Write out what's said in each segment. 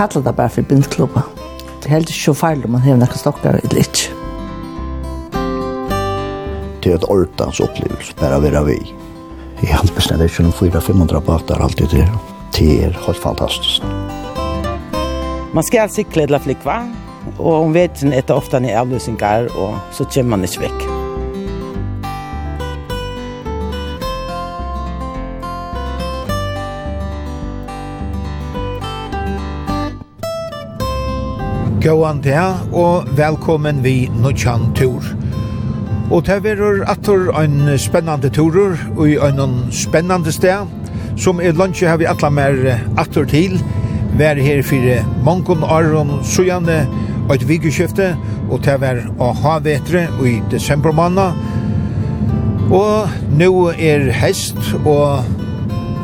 kallar det bare for bindklubba. Det er helt ikke så feil om man har noen stokker eller ikke. Det er et ordens opplevelse, bare å være vi. Jeg har bestemt ikke noen 400-500 båter alltid det. Det er helt fantastisk. Man skal sikle eller flikva, og om at det ofte er avløsninger, og så kommer man ikke vekk. Gåan der, og velkommen vi Nuchan Tur. Og det er atur en spennende turur og i ein spennande sted, som er lunsje har vi atla mer atur til, vær her for mangon aron sujane og et vikeskifte, og det er å havetre og i desember måned. Og nå er hest og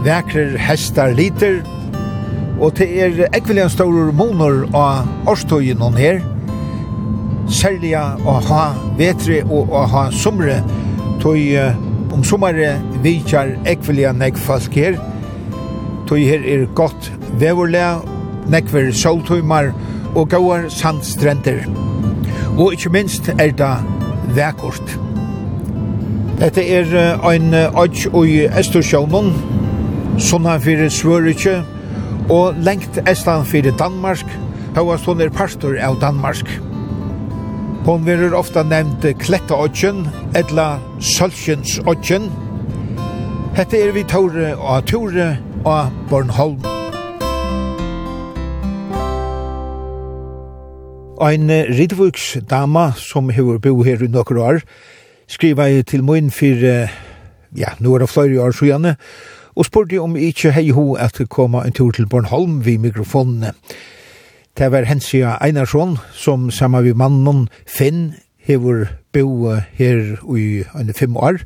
vekrer hestar liter, Og det er ekvilian store monor av årstøyen hon her. Særlig å ha vetre og å ha somre. Tøy om sommare vikar ekvilian nek folk her. Tøy her er godt veverle, nekver soltøymar og gauar sandstrender. Og ikkje minst er det vekkort. Dette er ein ødj og i Estersjånen, sånn her fyrir Svørikje, og lengt Estland fyrir Danmark, høyast hun er pastor av Danmark. Hon verur ofta nevnt Klettaodgen, etla Sølsjensodgen. Hette er vi Tore og Tore og Bornholm. Ein Ridvuks dama som hefur bo her i nokkur år, skriva til mun fyrir, ja, nu er det flere år sjøene, og spurte om ikkje hei ho at koma en tur til Bornholm vi mikrofonene. Det var Hensia Einarsson, som saman vi mannen Finn hever bo her i en fem år.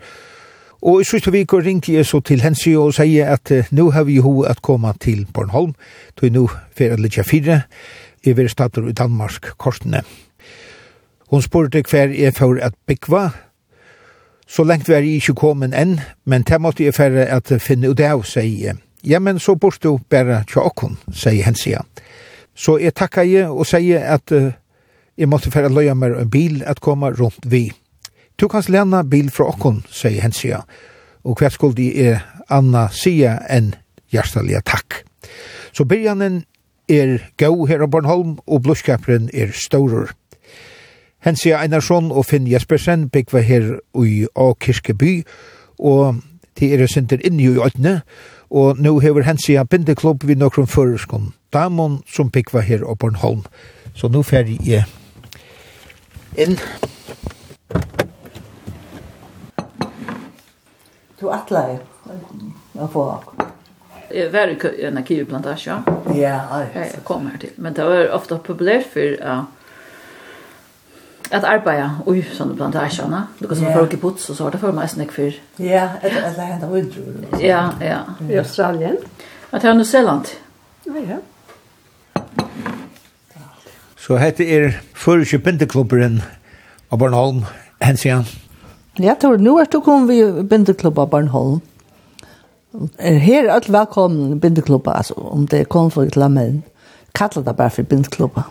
Og i siste vik ringte jeg så til Hensia og sier at nå har vi ho at koma til Bornholm, til nå fyrir at litja fire, i vi stater i Danmark korsene. Hun spurte hver jeg for at bekva, Så lengt var jeg ikke kommet enn, men det måtte jeg færre at finne ut av, sier jeg. Ja, men så bort du bare tjokken, sier hensia. Så jeg takker jeg og sier at uh, jeg måtte færre løya meg en bil at komme rundt vi. Du kan lene bil fra åkken, sier hensia. Og hva skulle jeg anna sia enn hjertelig takk. Så byrjanen er gau her av Bornholm, og blodskaperen er staurer. Hensia Einarsson og Finn Jespersen byggva her i A Kirkeby, og de er sinter inni i Øtne, og nå hever Hensia bindeklubb vi nokron føreskon damon som byggva her på Bornholm. Så nå fer jeg inn. Du atla jo, å få Jeg var i en arkivplantage. Ja, jeg kom her til. Men det var ofta populært for uh, att arbeta oj sån du kan som folk i puts och så har det för mig snack för ja eller eller hända undru ja ja. I Australien att han i Zeeland ja ja. Så hette er förrige penteklubben av Bornholm hensian ja tror nu är du kom vi penteklubben av Bornholm. Er her alt velkommen bindeklubba, altså, om det er konflikt la menn. Kallar det bare for bindeklubba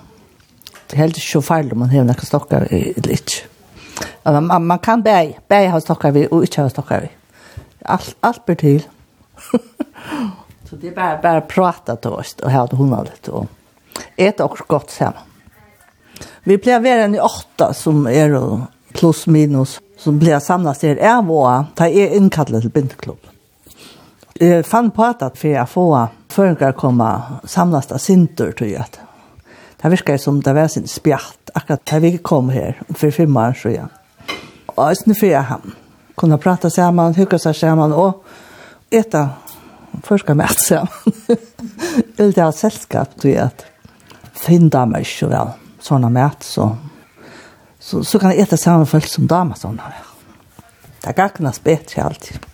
det er helt ikke så farlig om man har noen stokker eller ikke. Man, man kan bæg, bæg ha stokker vi og ikke ha stokker vi. Alt, alt blir til. så det er bare, bare prata til oss og ha det hundra litt og et også godt sammen. Vi pleier å være en i åtta som er pluss minus som pleier samlet samles her er våre, da er innkallet til bindeklubb. Jeg fann på at for jeg får føringer komme samlet av sinter til at det virker som det var sin spjatt akkurat da vi kom her for fem år så ja. Og jeg synes for han kunne prate sammen, hygge seg sammen og ete forska mat sammen. Vil det ha selskap til at finne damer ikke vel sånne mat så, så, så kan jeg ete sammen folk som damer sånne vel. Det er gakkene bedre alltid.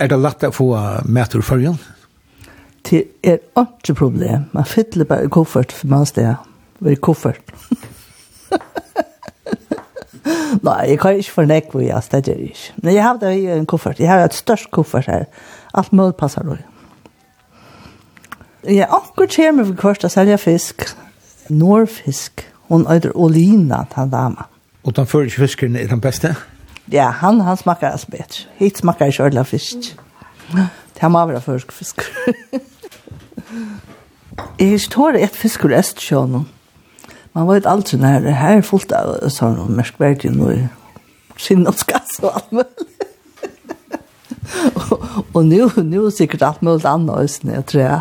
Er det lett å få mat ur følgen? Ja det er ikke problem. Man fyller bare koffert for man sted. Det er koffert. Nei, jeg kan ikke fornekke hvor jeg stedet ikke. Men jeg har det i en koffert. Jeg har et størst koffert her. Alt mål passer nå. Jeg anker kommer for kvart å selge fisk. Norfisk. Hun øyder Olina, den dama. Og den første fisken er den beste? Ja, han, han smaker altså bedre. Hitt smaker ikke ordentlig fisk. Det er maver av fisk. Jeg har står et fisk og rest sjøen. Man vet aldri når det her er fullt av sånn merskverdig noe skinnåtskass og skass og alt mulig. og nu nu sikkert alt mulig annet også, snø jeg tror jeg.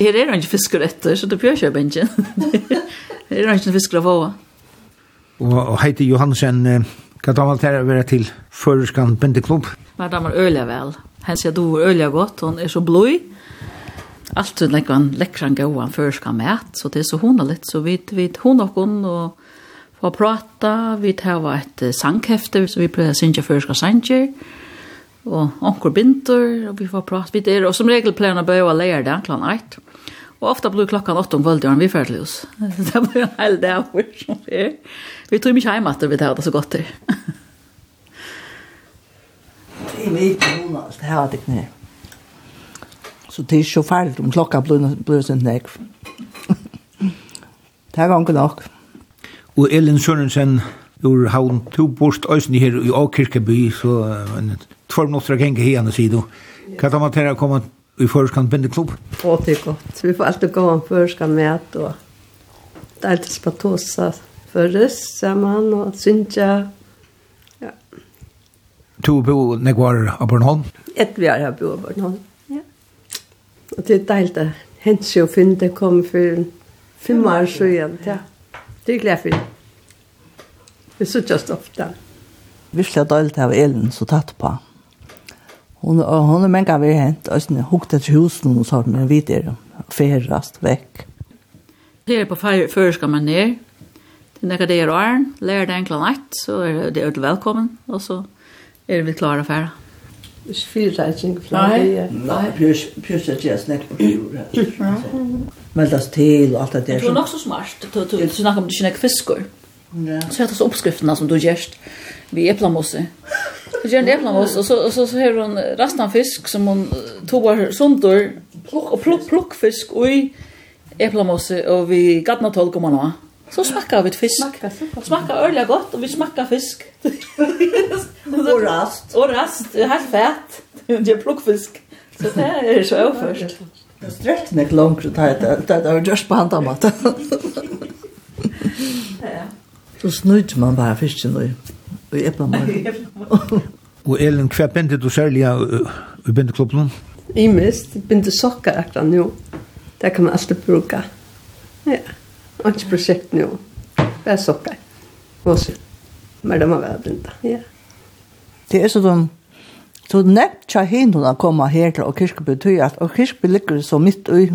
Her er det ikke fisker etter, så det bør kjøpe ikke. Her er det ikke fisker å få. Og og Heidi Johansen, hva tar man til å være til Føreskan Bendeklubb? Hva tar man øyelig vel. Hennes jeg dover øyelig godt, hun er så blod, allt ut läckran läckran gåan förska mät så det är så hon lite så vi vi hon och hon och få prata vi tar ett sankhäfte så vi plejer synja förska sanger och onkel Binter och vi får prata vid det och som regel planerar börja lära det klockan 8. Og ofta blir klockan 8 om kvällen vi färd till oss. Det blir en hel dag som vi er. Vi tror mycket hem at vi tar det så godt til. Det er mycket hon det här att det knä. Så det er ikke ferdig om klokka blir sin nek. det er ganske nok. Og Elin Sørensen, ur havn, to borst øysen her i Åkirkeby, så en tvær minutter genge hene sida. Hva tar man til å komme i Føreskan bindeklubb? Å, det er godt. Vi får alltid gå om førskan med, og det er alltid spatosa føres sammen, og synsja. Ja. To bo, nekvar av Bornholm? Et vi er her bo av Bornholm. Og det er deilt at hens og finne kom for fem år siden. Ja. Det er glad for. Det er så just ofte. Virkelig deilt av Elin så tatt på. Hon og hon er mänga vi hänt och sen hukt ett hus nu så men vi ferrast vekk. veck. Här på fire ska man ned. Det när det er arn, Lær det enkla natt så er det ödel velkommen. Og så er vi klara för. Ikke fyrreiking fra det. Nei, pjørs er ikke snakk på fjord. Meldes til og alt det der. Det var nok så smart. Du snakker om det ikke fiskor. Så heter det oppskriftene som du gjørst vid eplamosse. Du gjør en eplamosse, og så og så, så har hun resten av fisk som hun tog var sundur, og plukk fisk i eplamosse, og vi gattna tolk om han var. Så smakka vi fisk. Smakka, smakka ørlig godt, og vi smakka fisk. og rast. Og rast, helt fett. Det er plukkfisk. Så det er så overførst. Det strekte ikke langt, det er jo just på handa mat. Så snøyde man bare fisken og i eplamar. Og Elin, hva bende du særlig i bendeklubben? I mist, bende sokker akkurat nå. Det kan man alltid bruka. Ja. Ikke prosjekt nå. Det er sokker. Og så. Men det må være blinda, ja. Det er sånn, så nevnt tja hinun å komme her til Kirkeby, tog at Kirkeby ligger så midt i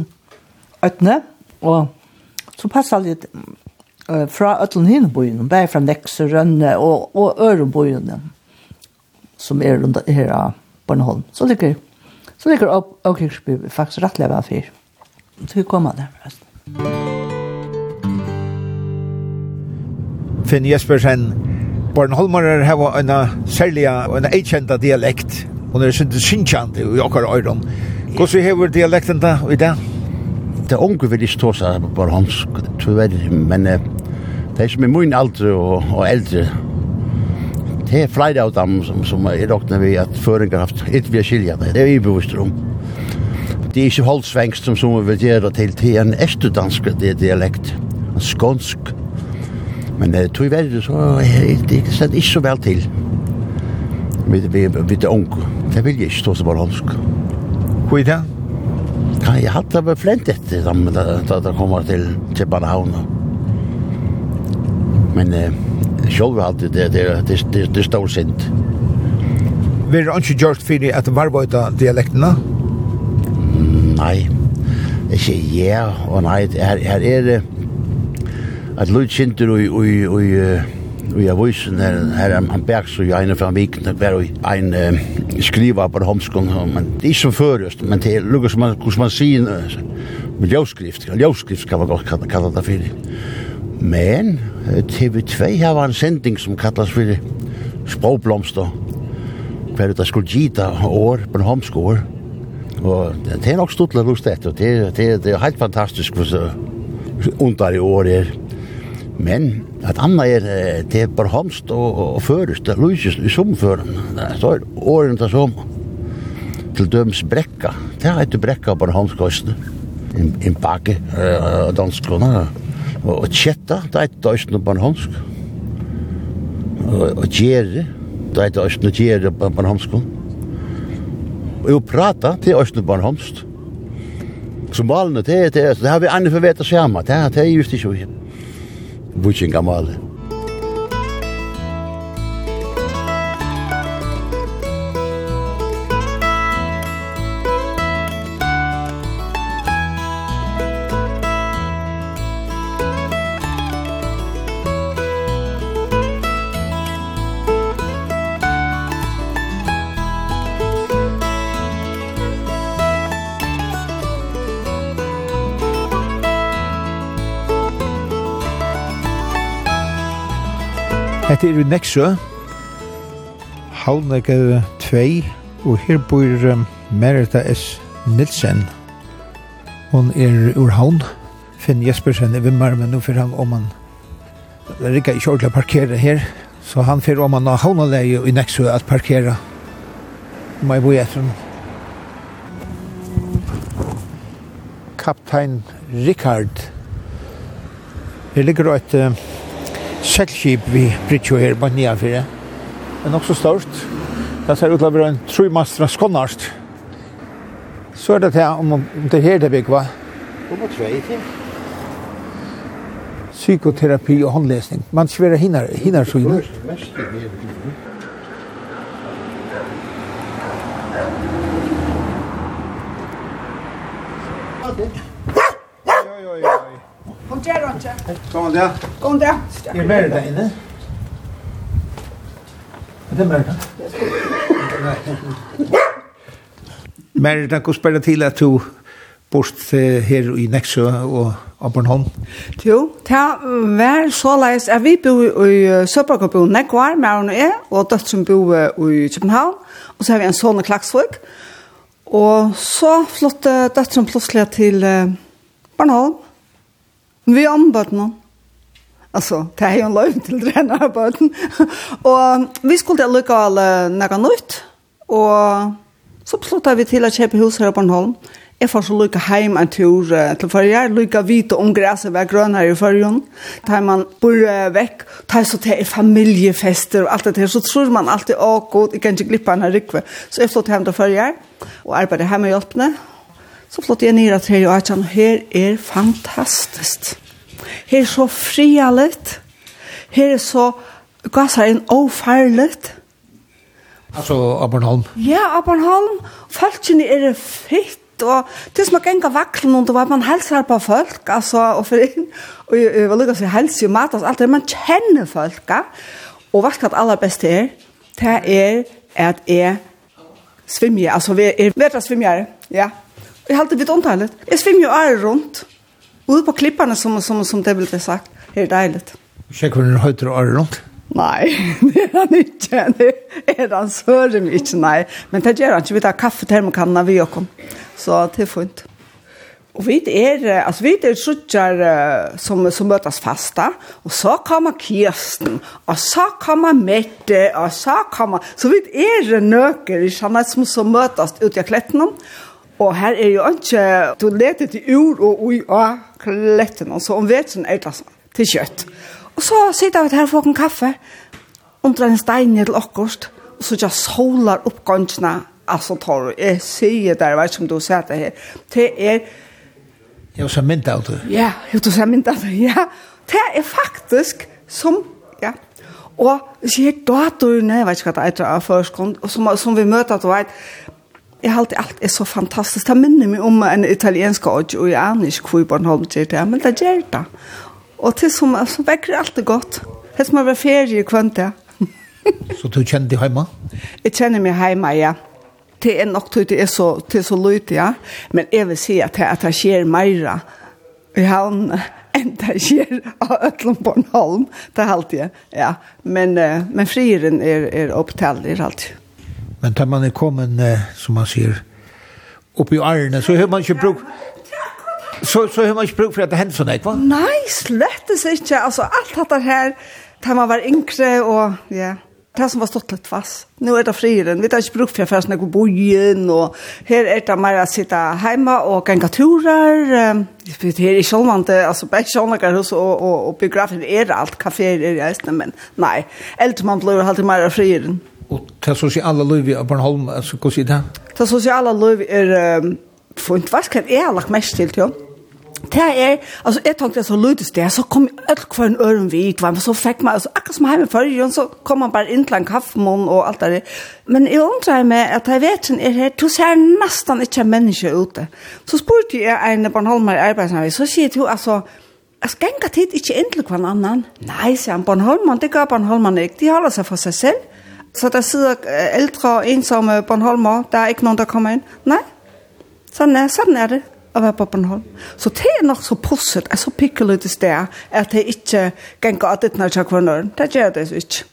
øtne, og så passer litt uh, fra øtlen hinun bare fra Nekse, Rønne og, og Ørebøyene, som er rundt her av Bornholm. Så ligger, så ligger Kirkeby faktisk rettelig av fyr. Så vi kommer der, forresten. Musikk Finn Jespersen Bornholmarer har en særlig og en eikjenta dialekt. Hun er sin sinkjant i okkar øyron Hvordan hever dialekten da i dag? Det unge vil ikke tåsa bornholmsk tyverr men det er som er min aldre og, og eldre det er flere av dem som, som er råkne vi at føringer haft ikke vi skilja det, det er vi bevisst om. Det er ikke holdsvengst som som vi vil gjøre til, det er en estudansk dialekt, en skånsk Men eh, tog verre så det er slett ikke så vel til. Vi, vi, vi er unge. Det vil jeg ikke stå så bare holsk. Hvor er det? Kan jeg hatt det flent etter da da, da det kommer til til Kjebanhavn. Men eh, sjølv alltid det, det, det, det, det står sint. Vi er ikke gjort for at varvøyta dialektene? Nei. Ikke ja og nei. Her, her er det at Lloyd Sinter og og og og jeg vis her her han berg så jeg en fra vik nok var en skriva på homskon men det er så førest, men det lukkar som man kus man sin med ljøskrift ljøskrift kan man godt kalla det for. Men TV2 har en sending som kallas for språkblomster hver ut av skulle gita år på homskor og det er nok stort lust etter det er helt fantastisk for så under i år er. Men at anna er det er bare hamst og, og først, det lyses i somføren. Det er årene til som. Til døms brekka. Det er etter brekka bare hamskøstene. En, en bakke av danskene. Og, og tjetta, det er etter døysene bare hamsk. Og, og gjere, det er etter døysene gjere bare hamskene. Og jo prata til døysene bare hamst. Som det er det, det har vi andre for vete sammen. Det er just ikke vi vikingamale. Hette er i Nexø, Havn 2, og her bor um, Merita S. Nilsen. Hon er ur havn. Finn Jespersen er Vimmar, men nå fyrir han om han rikker ikke ordentlig å parkere her. Så han fyrir om han har havnaleie i Nexø at parkere. Må jeg bo i etter Kaptein Rikard. Her ligger et... Uh, settskip vi brytjo her på Niafire. Det er nok så størst. Det ser ut til å være en trymastras skonnarst. Så er det her, om om det her det bygg, va? Om det tre til. Psykoterapi og håndlesning. Man skal være hinnar, hinnar så dag, Roger. Kom dag. Kom dag. Er mer där inne? Er Det är mer Merda, hvordan spør det til at du bort her i Nexø og Abornholm? Jo, det var så leis at vi bor i Søbergåbo Nekvar, Mæren og jeg, og døtteren bor i København, og så har vi en sånne klagsvøk. Og så flyttet døtteren plutselig til Bornholm, Vi ombød noen. Altså, det er jo en løgn til drenner av bøten. og vi skulle lykke alle några nytt. og så beslutade vi til å kjøpe hus her på Bornholm. Jeg får så lykke hjem en tur till förra jag lykke vita om græset var grön her i förrjun. Tar man bor vekk, da er så til familiefester og alt det her, Så tror man alltid, å god, jeg kan ikke glippe den här rikve. Så jeg flyttade hjem til förra jag och arbetade hemma och hjälpte. Så flott jeg nere til og at her er fantastisk. Her er så frialet. Her er så gasser en ofarlet. Altså Abornholm? Ja, Abornholm. Falskene er fitt og det som er genga vaklen og det var man hälsar på folk altså, alltså och för in och jag vill lucka sig hälsa och matas alt det man kjenner folk ja? og hva skal det aller beste er det er at jeg svimmer altså vi er vetra svimmare ja Jag alltid blitt omtalet. Jag svimmer jo ære runt. Ude på klipperne, som, som, som det blev sagt. Det är dejligt. hvordan du høyter og ære rundt? Nei, det er han ikke. Det er han sører meg ikke, nei. Men det gjør han ikke. Vi tar kaffetermokanna vi og kom. Så det er fint. Og vi er, altså vi er suttjar som, som møtes fasta, og så kommer Kirsten, og så kommer Mette, og så kommer... Så vi er nøkker, ikke sant, som, som møtes ute i kletten, Og her er jo ikke, du leter til ur og ui og kletten, og så om vetsen er det til kjøtt. Og så sitter vi her og får en kaffe, under en stein til akkurat, og så just solar oppgångsene, altså tar du, jeg sier der, vet ikke om du ser det her, det er... Jeg har mynd av det. Ja, jeg har mynd av det, ja. Det er faktisk som, ja, og sier datorene, jeg vet ikke hva det er av førskånd, som, som vi møter, du vet, Jeg har alltid alt er så fantastisk. Det minner meg om en italiensk odj, og jeg aner ikke hvor Bornholm gjør det, men det gjør det. Og til som så vekker alt det godt. Det er som å være ferie i kvønt ja. så du kjenner deg hjemme? Jeg kjenner meg hjemme, ja. Det er nok til det er så, til så løyt, ja. Men jeg vil si at det, at det skjer mer i havn enn det skjer av Øtlund Bornholm. Det er alltid, ja. Men, men frieren er, er opptalt, det er alltid. Men tar man er kommet, eh, som man sier, upp i arne, så har man inte bruk... Så, så har man inte bruk för att det händer sådant, nej, va? Nej, slett ikke. Altså, alt dette her, tar man var yngre og... Ja det som var stått litt fast. Nå er det frieren. Vi tar ikke bruk for først når jeg bor igjen, og her er det mer å sitte hjemme og gange turer. Det er ikke sånn at det er bare sånn hos og, og, og biografen er alt, kaféer er i men nei, eldre man blir alltid mer av frieren. Og det sosiale livet av Bornholm, altså, hva sier det? Det sosiale livet er, um, for hva skal jeg ha lagt mest til, jo? Det er, altså, jeg tenkte så lydes det, så kom alt hver en øren vidt, og så fikk man, altså, akkurat som hjemme før, og så kom man bare inn til en kaffemån og alt det. Men jeg undrer meg at jeg vet ikke, er her, du ser nesten ikke mennesker ute. Så spurte jeg en Bornholmer i arbeidsnavig, så sier du, altså, Jeg skal ikke tid ikke inn til hver annen. Nei, sier han, Bornholman, det gør Bornholman ikke. De holder seg for seg selv. Så der sidder ældre, og ensomme Bornholmer, der er ikke nogen, der kommer ind. Nej, sådan er, sådan er det at være på Bornholm. Så det er nok så pusset, er så pikkelyttes det der, at det ikke kan gå det, når jeg kvinner. Det gør det ikke.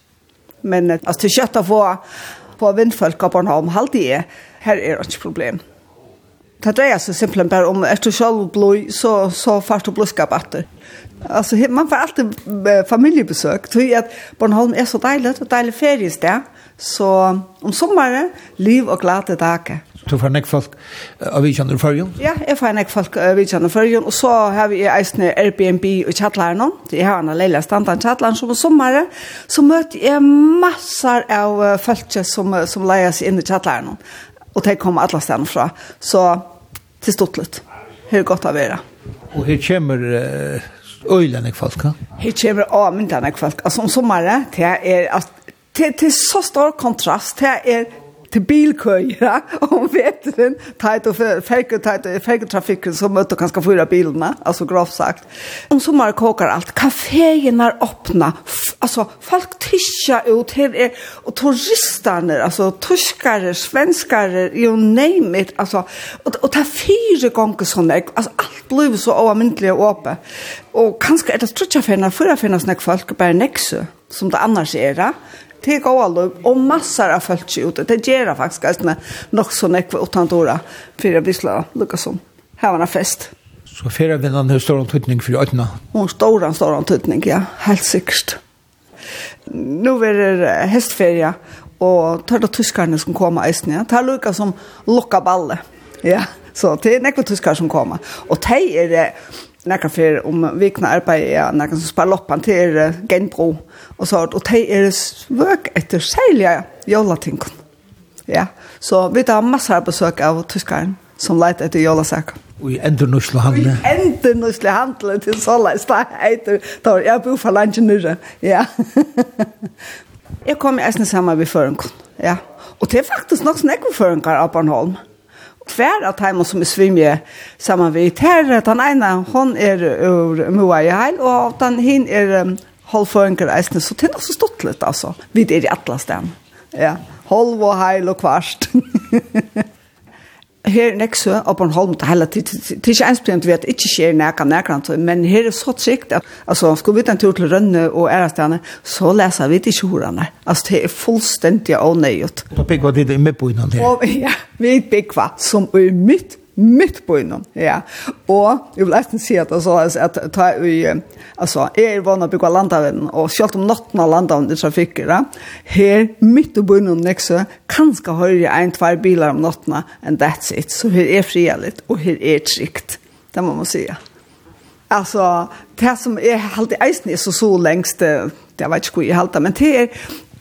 Men altså, det er kjøtt å få, få vindfolk av Bornholm, halvdige, her er det ikke problem. Det dreier seg simpelthen bare om at du selv blod, så, så fart du blodskap etter. Alltså man får alltid familjebesök. tror at Bornholm är så deilig, och deilig feriested. Så om sommaren liv och glada dagar. Du får nek folk av vidkjønner førjen? Ja, jeg får nek folk av vidkjønner førjen, og så har vi eisne Airbnb og kjattlaren om. Jeg har en leila standard kjattlaren som på sommaren. så møter jeg massar av folk som, som leier seg inn i kjattlaren om. Og de kommer alle stedene fra. Så till stottlet. Hur gott att vara. Och hur kommer uh, öjlen i folk? Hur kommer avmyndan i folk? Alltså om sommaren, det är att Det är så stor kontrast. Det är till ja, om veteren, tajt og färger tajt färger trafikken, så möter kanskje fyra bilene, alltså grovt sagt. Om sommar kokar allt kaféen er öppna alltså folk tischa ut här er och turisterne, alltså tyskare svenskare you name it alltså och, det er fyra gånger såna alltså alt blir så oamintligt öppet och kanskje er det trutja för när förra finnas när folk bare nexu som det annars är det till går lov och massor av folk ut. Det ger jag faktiskt ganska nog så näck utan dåra för att bli slå Lukas om. Här var en fest. Så färra den han hur stor en för ötna. Hon stor en stor en ja, helt sikkert. Nu är det hästferie och tar det tyskarna som kommer i snö. Tar Lukas som lockar balle. Ja, så det är näck tyskar som kommer. Och tej är det nekka för om vikna arbeid, ja, nekka som spar loppan till genbro og så og det er svøk etter sälja jolating. Ja. Så vi tar massar av av tyskaren som leit etter jolasak. Og i endernusle handle. I endernusle handle til såleis. da heter, da jeg bor for landet nyrre. Ja. jeg kom i eisen sammen med føringen. Ja. Og det er faktisk nok snakke føringer av Bornholm. Ja. Hver av dem som er svimje sammen vi her, den ene, hon er ur Moa i heil, og den hin er um, halvføringer eisne, så det er også stått litt, altså. Vi er i atlas den. Ja, halv og heil og kvarst. her nekse og på en Holm til hele tid. Det er ikke enspent vi at ikke skjer nækka nækka, men her er så trygt at altså, skulle vi ta en tur til Rønne og Ærastjane, så leser vi ikke horene. Altså, det er fullstendig avnøyet. Da bygger vi det med på innan her. Ja, vi bygger som er mitt mitt på innan. Ja. Och jag vill nästan se att alltså att ta i alltså är vana på landaven och självt om natten av landaven det trafiken va. Här mitt på innan nästa kanske har jag en två bilar om natten and that's it. Så här är frihet och här är tryggt. Det må man säga. Alltså det som är alltid eisen är så så längst det jag vet inte hur jag halta men det är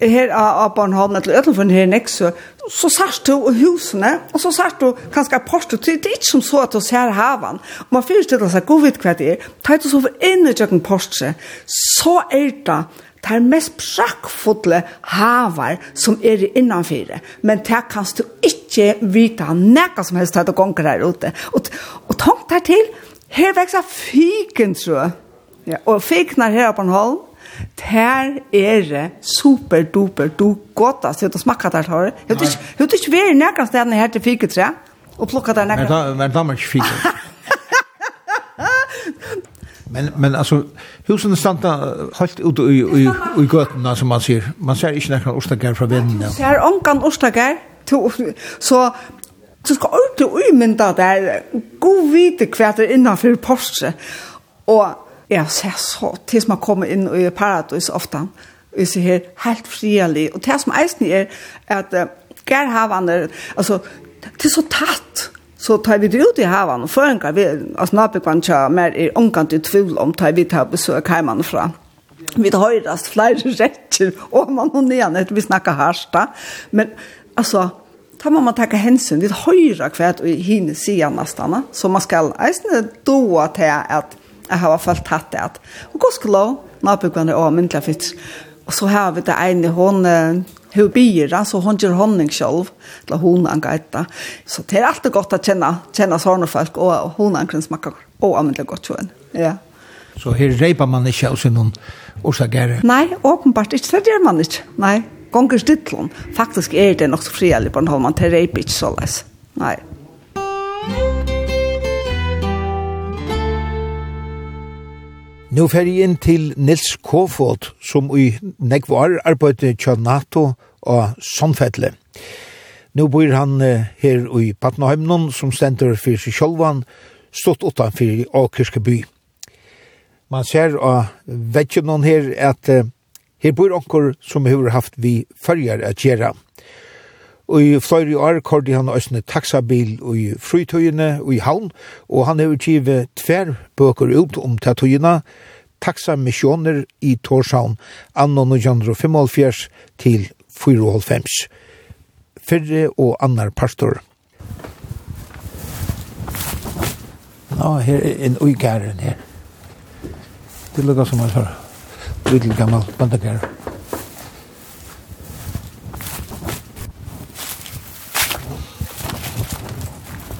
her av Bornholm, eller utenfor her nekst, så, så sørst du husene, og så sørst du kanskje portet, det er ikke som så at du ser havan. Og man finner til å si, god vidt hva det er, tar du så for inn i kjøkken portet, så er det Det er mest prakkfulle havar som er innanfyrir. Men det kan du ikke vite nekka som helst til å gonger her ute. Og, og tank der til, her vekser fikentrø. Ja, og fiknar her på en holm, Tær er det super duper du godt altså det smaker der har. Jeg vet ikke, jeg vet ikke hvor nærkast stedene her til fiketre og plukka der nærkast. Men da men da må ikke fike. Men men alltså husen standa helt ut i i i gatan som man ser. Man ser inte några ostagar från vinden. Ser onkan ostagar. Så så skal alltid umynda der, God vite hva er innanfor Porsche. Og er så så til man kommer inn i paradis ofte. Vi ser her helt frielig. Og det som eisen er at uh, gær gærhavene, altså, det er så tatt. Så tar vi det ut i havene, og føringer vi, altså nabikvann tja, mer er omkant i tvil om, tar vi til besøk heimene fra. Vi tar høyrast flere retter, og man og nian, etter vi snakker harsta. Men, altså, Da må man takke hensyn, til høyre høyra kvært og hine siden nesten, så man skal eisne doa til at Jeg har i tatt det. Og hva skal lov, nabokvannet og myndelig fisk. Og så har vi det ene, hun, hun byr, så hun gjør honning selv, eller hun angaita. Så det er alltid godt å kjenne, kjenne sånne folk, og hun angren smaker også myndelig godt kjøen. Ja. Så her reiper man ikke av sin noen årsagere? Nei, åpenbart ikke. Det gjør man ikke. Nei, gonger stidtlån. Faktisk er det nok så frielig på en hånd, man til reiper ikke så les. Nei. Nå fer jeg inn til Nils Kofod, som i Negvar arbeider til NATO og Sandfettle. Nå bor han her i Patnaheimnon, som stender for seg sjølvan, stått utanfor Akerskeby. Man ser av vekkjennom her at her bor onker som har haft vi følger at gjøre. Og i flere år kordi han også en taxabil i frytøyene og i havn, og han har utgivet tver bøker ut om tattøyene, taksamissioner i Torshavn anno 1975 til 4,5. Fyrre og annar pastor. Nå, her er en uigæren her. Det lukkar som han svarer. Lydel gammal bandagæren.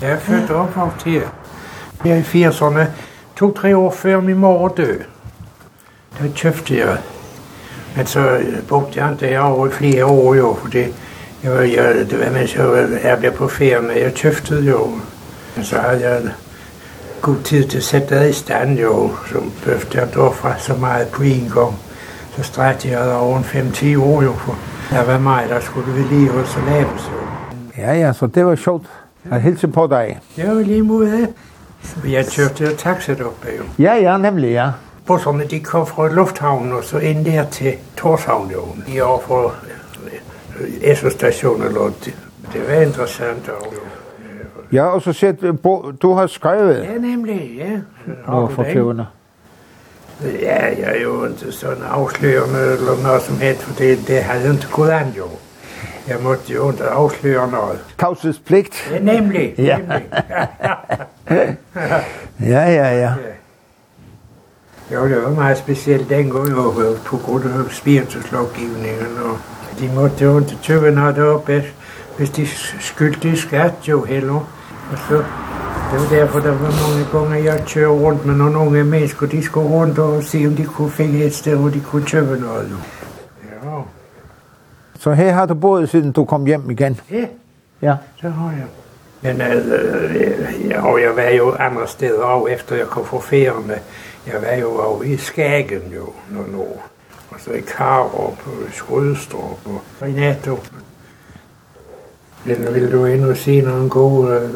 Jeg er født opp av her. Jeg er i 80'erne, to-tre år før min mor døde. Da kjøpte jeg. Men så bodde jeg der over i flere år jo, for det, jeg, jeg, det var mens jeg arbejdede på ferie, jeg købte jo. Men så hadde jeg god tid til at sætte det i stand jo, så behøvede jeg da fra så meget på en gang. Så strækte jeg der over 5-10 år jo, for det var mig, der skulle vedligeholdes og laves så. Ja, ja, så det var sjovt Jeg hilser på deg. Ja, lige mod det. Jeg kjørte taxa deroppe jo. Ja, ja, nemlig, ja. På Busserne, de kom fra lufthavnen og så inn der til Torshavn jo. De var fra SO-stationen eller det var interessant jo. Ja, og så sett du har skrevet. Ja, nemlig, ja. Nå, for tøvende. Ja, jeg er jo ikke sånn avslørende eller noe som heter, for det, det hadde ikke gått an, jo. Jeg måtte jo ikke avsløre noget. Tavshedspligt? Ja, nemlig. Ja. Nemlig. ja, ja, ja. Jo, det var meget specielt dengang, og på grund af spirituslovgivningen, og de måtte jo ikke tøve noget deroppe, hvis de skyldte skat jo heller. Og så, det var derfor, der var mange gange, jeg tøvede rundt med nogle unge mennesker, de skulle rundt og se, om de kunne finde et sted, hvor de kunne tøve noget. Jo. Så her har du boet siden du kom hjem igen? Ja, ja. det har jeg. Men øh, og jeg var jo andre steder også, efter jeg kom fra ferierne. Jeg var jo også i Skagen jo, når nu. Og så i Karup, og i Skrødstrup, og i Netto. Men vil du endnu se nogle gode øh,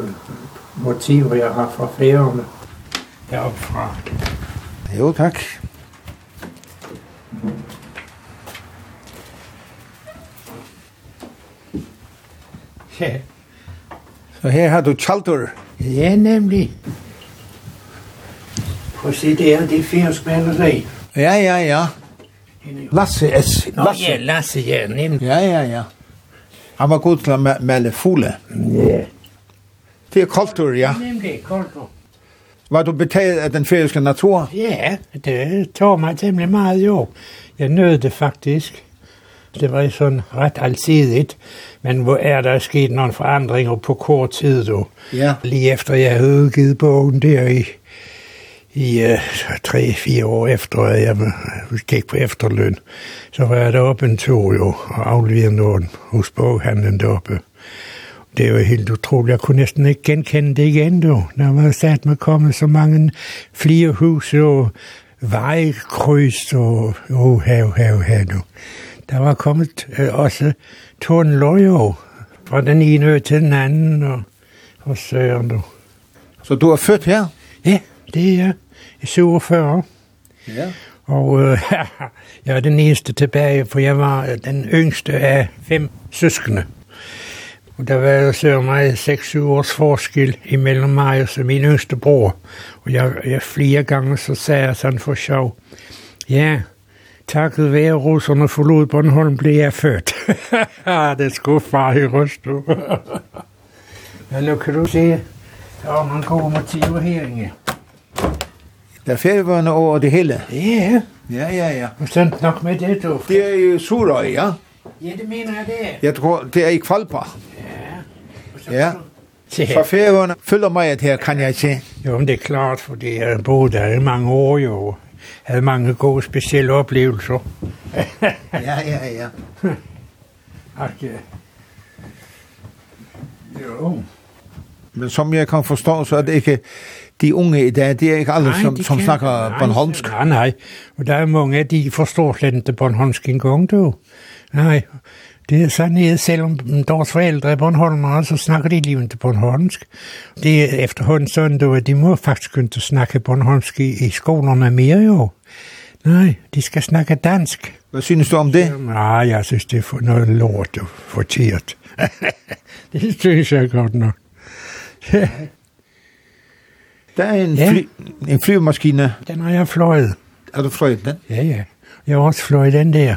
motiver, jeg har fra ferierne heroppe fra? Jo, tak. Så her har du tjaldur. Ja, nemlig. Og se det er de fyrst menn Ja, ja, ja. Lasse S. Lasse. Ja, Lasse, ja, nemlig. Ja, ja, ja. Han var god til å melde fole. Ja. Det er kultur, ja. Nemlig, kultur. Var du betalt av den färöiska natur? Ja, det tar mig meget, jo. Jeg Jag nöjde faktiskt. Det var sådan ret alsidigt, men hvor er der sket nogle forandringer på kort tid, då? Ja. Lige efter jeg havde udgivet bogen der i, i uh, tre, fire år efter, at jeg gik på efterløn, så var jeg deroppe en tur jo, og afleverede noget hos boghandlen deroppe. Det var helt utroligt. Jeg kunne næsten ikke genkende det igen, du. Der var sat med kommet så mange flere hus og vejkryds og oh, hav, hav, hav, du der var kommet øh, også Torn Løjo fra den ene ø til den anden, og, og søren du. Så du er født her? Ja, det er jeg, i 47. Ja. Og øh, jeg er den eneste tilbage, for jeg var den yngste af fem søskende. Og der var så mig 6-7 års forskel imellem mig og så min yngste bror. Og jeg, jeg flere gange så sagde jeg sådan for sjov, ja, Takket være russerne forlod Bornholm, blev jeg født. det skulle far i Røstå. ja, nu kan du se, der var mange gode motiver heringe. Det er færgerne over det hele. Ja, ja, ja. ja. Du sendte nok med det, du. Det er jo Surøy, ja. Ja, det mener jeg det. Jeg tror, det er i Kvalpa. Ja. Ja. Så færgerne følger mig, at her kan jeg se. Jo, men det er klart, fordi jeg er boet der i mange år, jo havde mange gode specielle oplevelser. ja, ja, ja. Ja. Jo. Men som jeg kan forstå, så er det ikke de unge i dag, det er ikke alle, nej, som, som kan... snakker nej, Bornholmsk. Nej, nej. Og der er mange, de forstår slet ikke Bornholmsk engang, du. Nej, Det er sådan noget, selvom deres forældre er Bornholmere, så snakker de lige ikke Bornholmsk. Det er efterhånden sådan, du, at de må faktisk kunne snakke Bornholmsk i, i skolerne mere jo. Nej, de skal snakke dansk. Hvad synes du om det? Nej, jeg synes, det er noget lort og fortert. det synes jeg godt nok. Der er en, ja. fly, en flyvemaskine. Den har jeg fløjet. Har du fløjet den? Ja, ja. Jeg har også fløjet den der.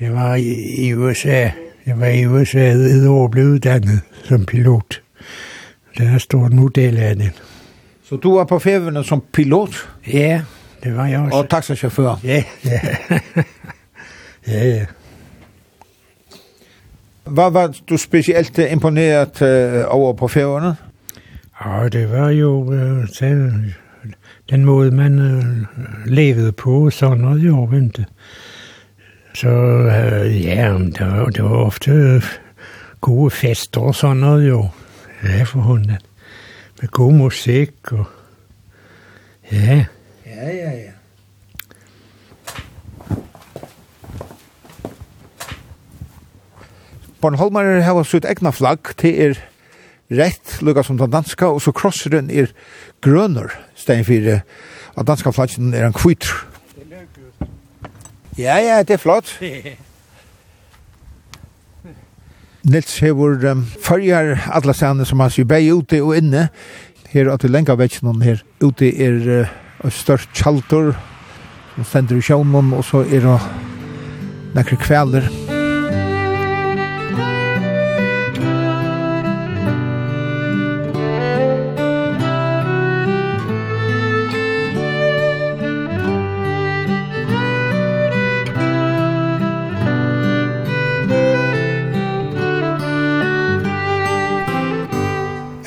Jeg var i USA. Jeg var i USA et år blev uddannet som pilot. Der er stort nu del af det. Så du var på færgerne som pilot? Ja, det var jeg også. Og taxachauffør? Ja, ja. ja, ja. Hvad var du specielt imponeret øh, over på færgerne? Ja, det var jo øh, den, den måde, man øh, levede på, sådan noget jo, ikke? Så ja, det var, det var ofte gode fester og sådan noget jo. Ja, for hunden. Med god musik og... Ja. Ja, ja, ja. Bornholmer har sitt egna flagg til er rett, lukka som den danska, og så krosseren er grønner, stein fyrir, og danska flaggen er en kvitter. Ja, ja, det er flott. Nils hevur um, fyrjar alla stane som han sier bei ute og inne. Her at vi lenka vekk her. Ute er uh, størst kjaltor, som stender i sjånen, og så er det nekre kveler.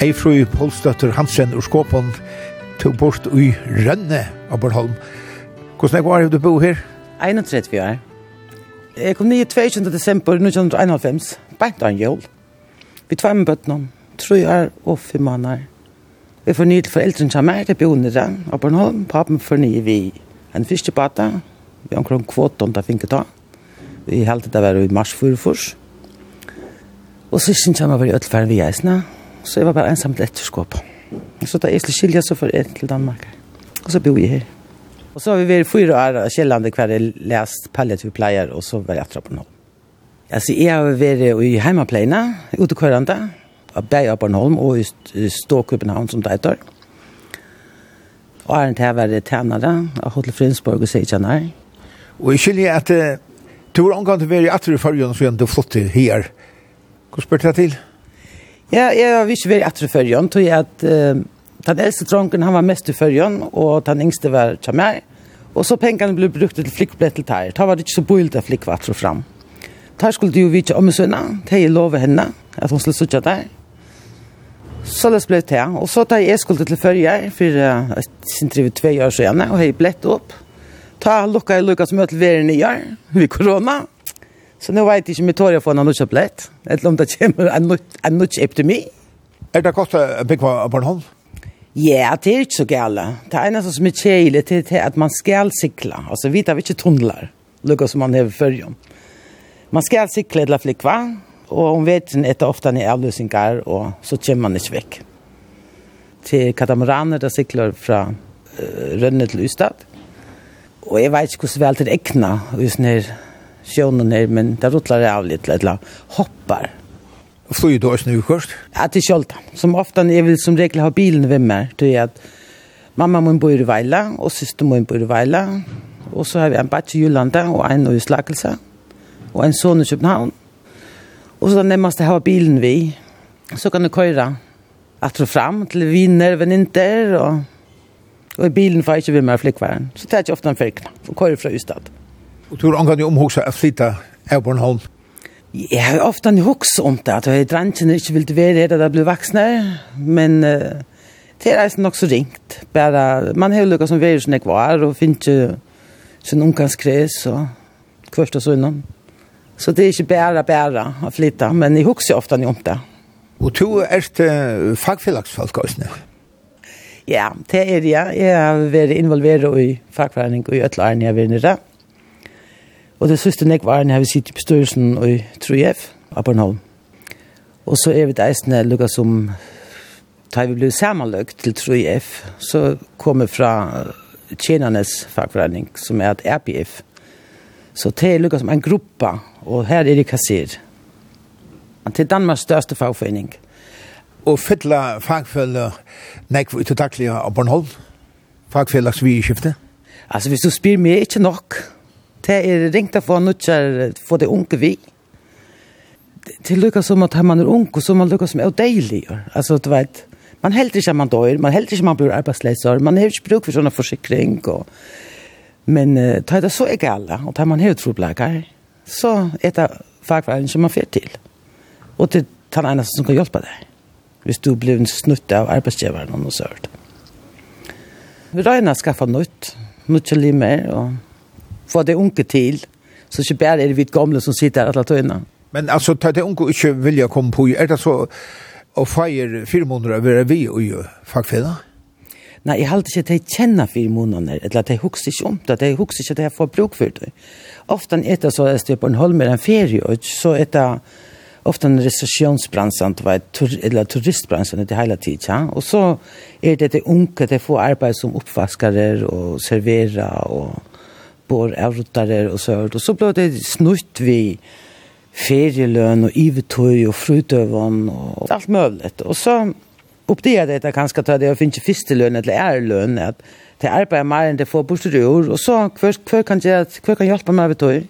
Eifrøy Polstøtter Hansen ur Skåpon til bort i Rønne av Bornholm. Hvordan er det var du bo her? 31 år. Jeg kom nye 22. desember 1991, beint av en jul. Vi tvar med bøttene, tre år og fem måneder. Vi får nye til foreldrene som er, det bor nere av Bornholm. Papen får nye vi en fiskebata, vi har omkring kvot om det finket da. Vi heldte det var i mars 4 først. Og synes jeg meg i ødelferd vi eisene, Så jeg var bare ensam til etterskåp. Så da jeg skulle skilja, så får jeg til Danmark. Og så bor jeg her. Og så har vi vært fyra år av kjellande hver jeg lest palliativ pleier, og så var jeg etter på noe. Altså, jeg har vært i heimapleiene, utekørende, av Berg av Bornholm og i Stå København som det heter. Og er en til å være tjenere av Hotel Frinsborg og Seitjanar. Og jeg skiljer at uh, du var omgang til å være i attra i fargen, så er du flott til her. Hva spør jeg til? Ja. Ja, jeg har ikke vært etter førjen, tog jeg at uh, den eldste tronken, han var mest i førjen, og den yngste var kjammer. Og så pengene ble brukt til flikkblett til tær. Da var det ikke så boilt av flikkvatt og fram. Tær skulle de jo vite om sønne, til jeg lov henne, at hun skulle sitte der. Så det ble til. og så da jeg skulle til førje, for uh, jeg synes det var tve år siden, og jeg blett opp. Ta lukka jeg lukka som møte veren i år, ved korona. Så nu vet jeg ikke om jeg tår jeg få noen nødt opplett, eller om det kommer en nødt opp til meg. Er det godt å bygge på en hånd? Ja, det er ikke så gale. Det er noe som er kjeilig til at man skal sikla. Altså, vi tar ikke tunnlar, lukka som man har før om. Man skal sikla eller flikva, og om veten etter ofte er avløsninger, og så kommer man ikke vekk. Til katamaraner, der sikler fra uh, Rønne til Ustad. Og jeg vet ikke hvordan vel til egna, og just nere sjønen her, men det rutlar av litt, eller hoppar. Og flyr du også nå først? Ja, til kjølta. Som ofte er vil som regel ha bilen ved meg, til at mamma min bo i Veila, og syster min bo i Veila, og så har vi en batch i Jylanda, og en i Slagelse, og en son i København. Og så det jeg har bilen vi, så kan du køyre at og fram til viner, veninter, og, og i bilen får jeg ikke vi med flikkværen. Så det er ikke ofte en fyrkna, og køyre fra Ystad. Og tror angan jo omhugsa at flytta av Bornholm? Jeg har ofte hugsa om det, at jeg drangene ikke ville være her da jeg ble vaksne, men uh, det er nok så ringt. Bare, man har jo lukket som verus når jeg var, og finner ikke sin omgangskres, og kvørst og sånn. Så det er ikke bare, bare å flytte, men jeg hugsa ofte om det. Og du er uh, fagfellagsfolk også nå? Ja, det er det. Jeg har vært involveret i fagforening og i øtleirene jeg har vært nere. Og det siste nek var når vi sitter i bestyrelsen og i av Bornholm. Og så er vi det eisende lukka som da vi ble sammenløkt til Trojef, så kommer fra Tjenernes fagforening, som er et RPF. Så det er lukka som en gruppa, og her er det kasser. Det er Danmarks største fagforening. Og fytla fagfølge nek utodaklige av Bornholm, fagføllags vi i skiftet? Altså, hvis du spyr meg, ikke nok det er ringt å få nødgjør for det unge vi. Til lykka som at man er unge, så man lykka som er deilig. Altså, du vet, man helder ikke at man dør, man helder ikke at man blir arbeidsleser, man har ikke bruk for sånne forsikring. Og... Men uh, er det så er gale, og ta man har trobleker, så er det fagveien som man fyrer til. Og det er den eneste som kan hjelpe deg. Hvis du blir snutt av arbeidsgiveren og noe sørt. Vi regner å skaffe nytt, nytt til limer, og få det unge til, så ikke bare er det vi gamle som sitter alle tøyene. Men altså, ta det unge ikke vilja komme på, er det så å feire fire måneder å være vi og jo fagfeda? Nei, jeg halte ikke at jeg kjenner fire måneder, eller at jeg husker ikke om det, at jeg husker ikke at jeg får bruk for det. Ofte er det så at jeg på en holmer en ferie, så er det ofte en recessionsbransen, tur, eller turistbransen det hele tiden. Ja? Og så er det det unge, det får arbeid som oppvaskere og servera og grupper av ruttare och så och så blev det snutt vi ferielön och ivetøy och frutøvån och allt möjligt. Och så uppdelade jag det ganska tar det jag finns ju fistelön eller ärlön att det arbetar mer än det får bostador och så kvar kvar kan jag kvar kan hjälpa mig med du.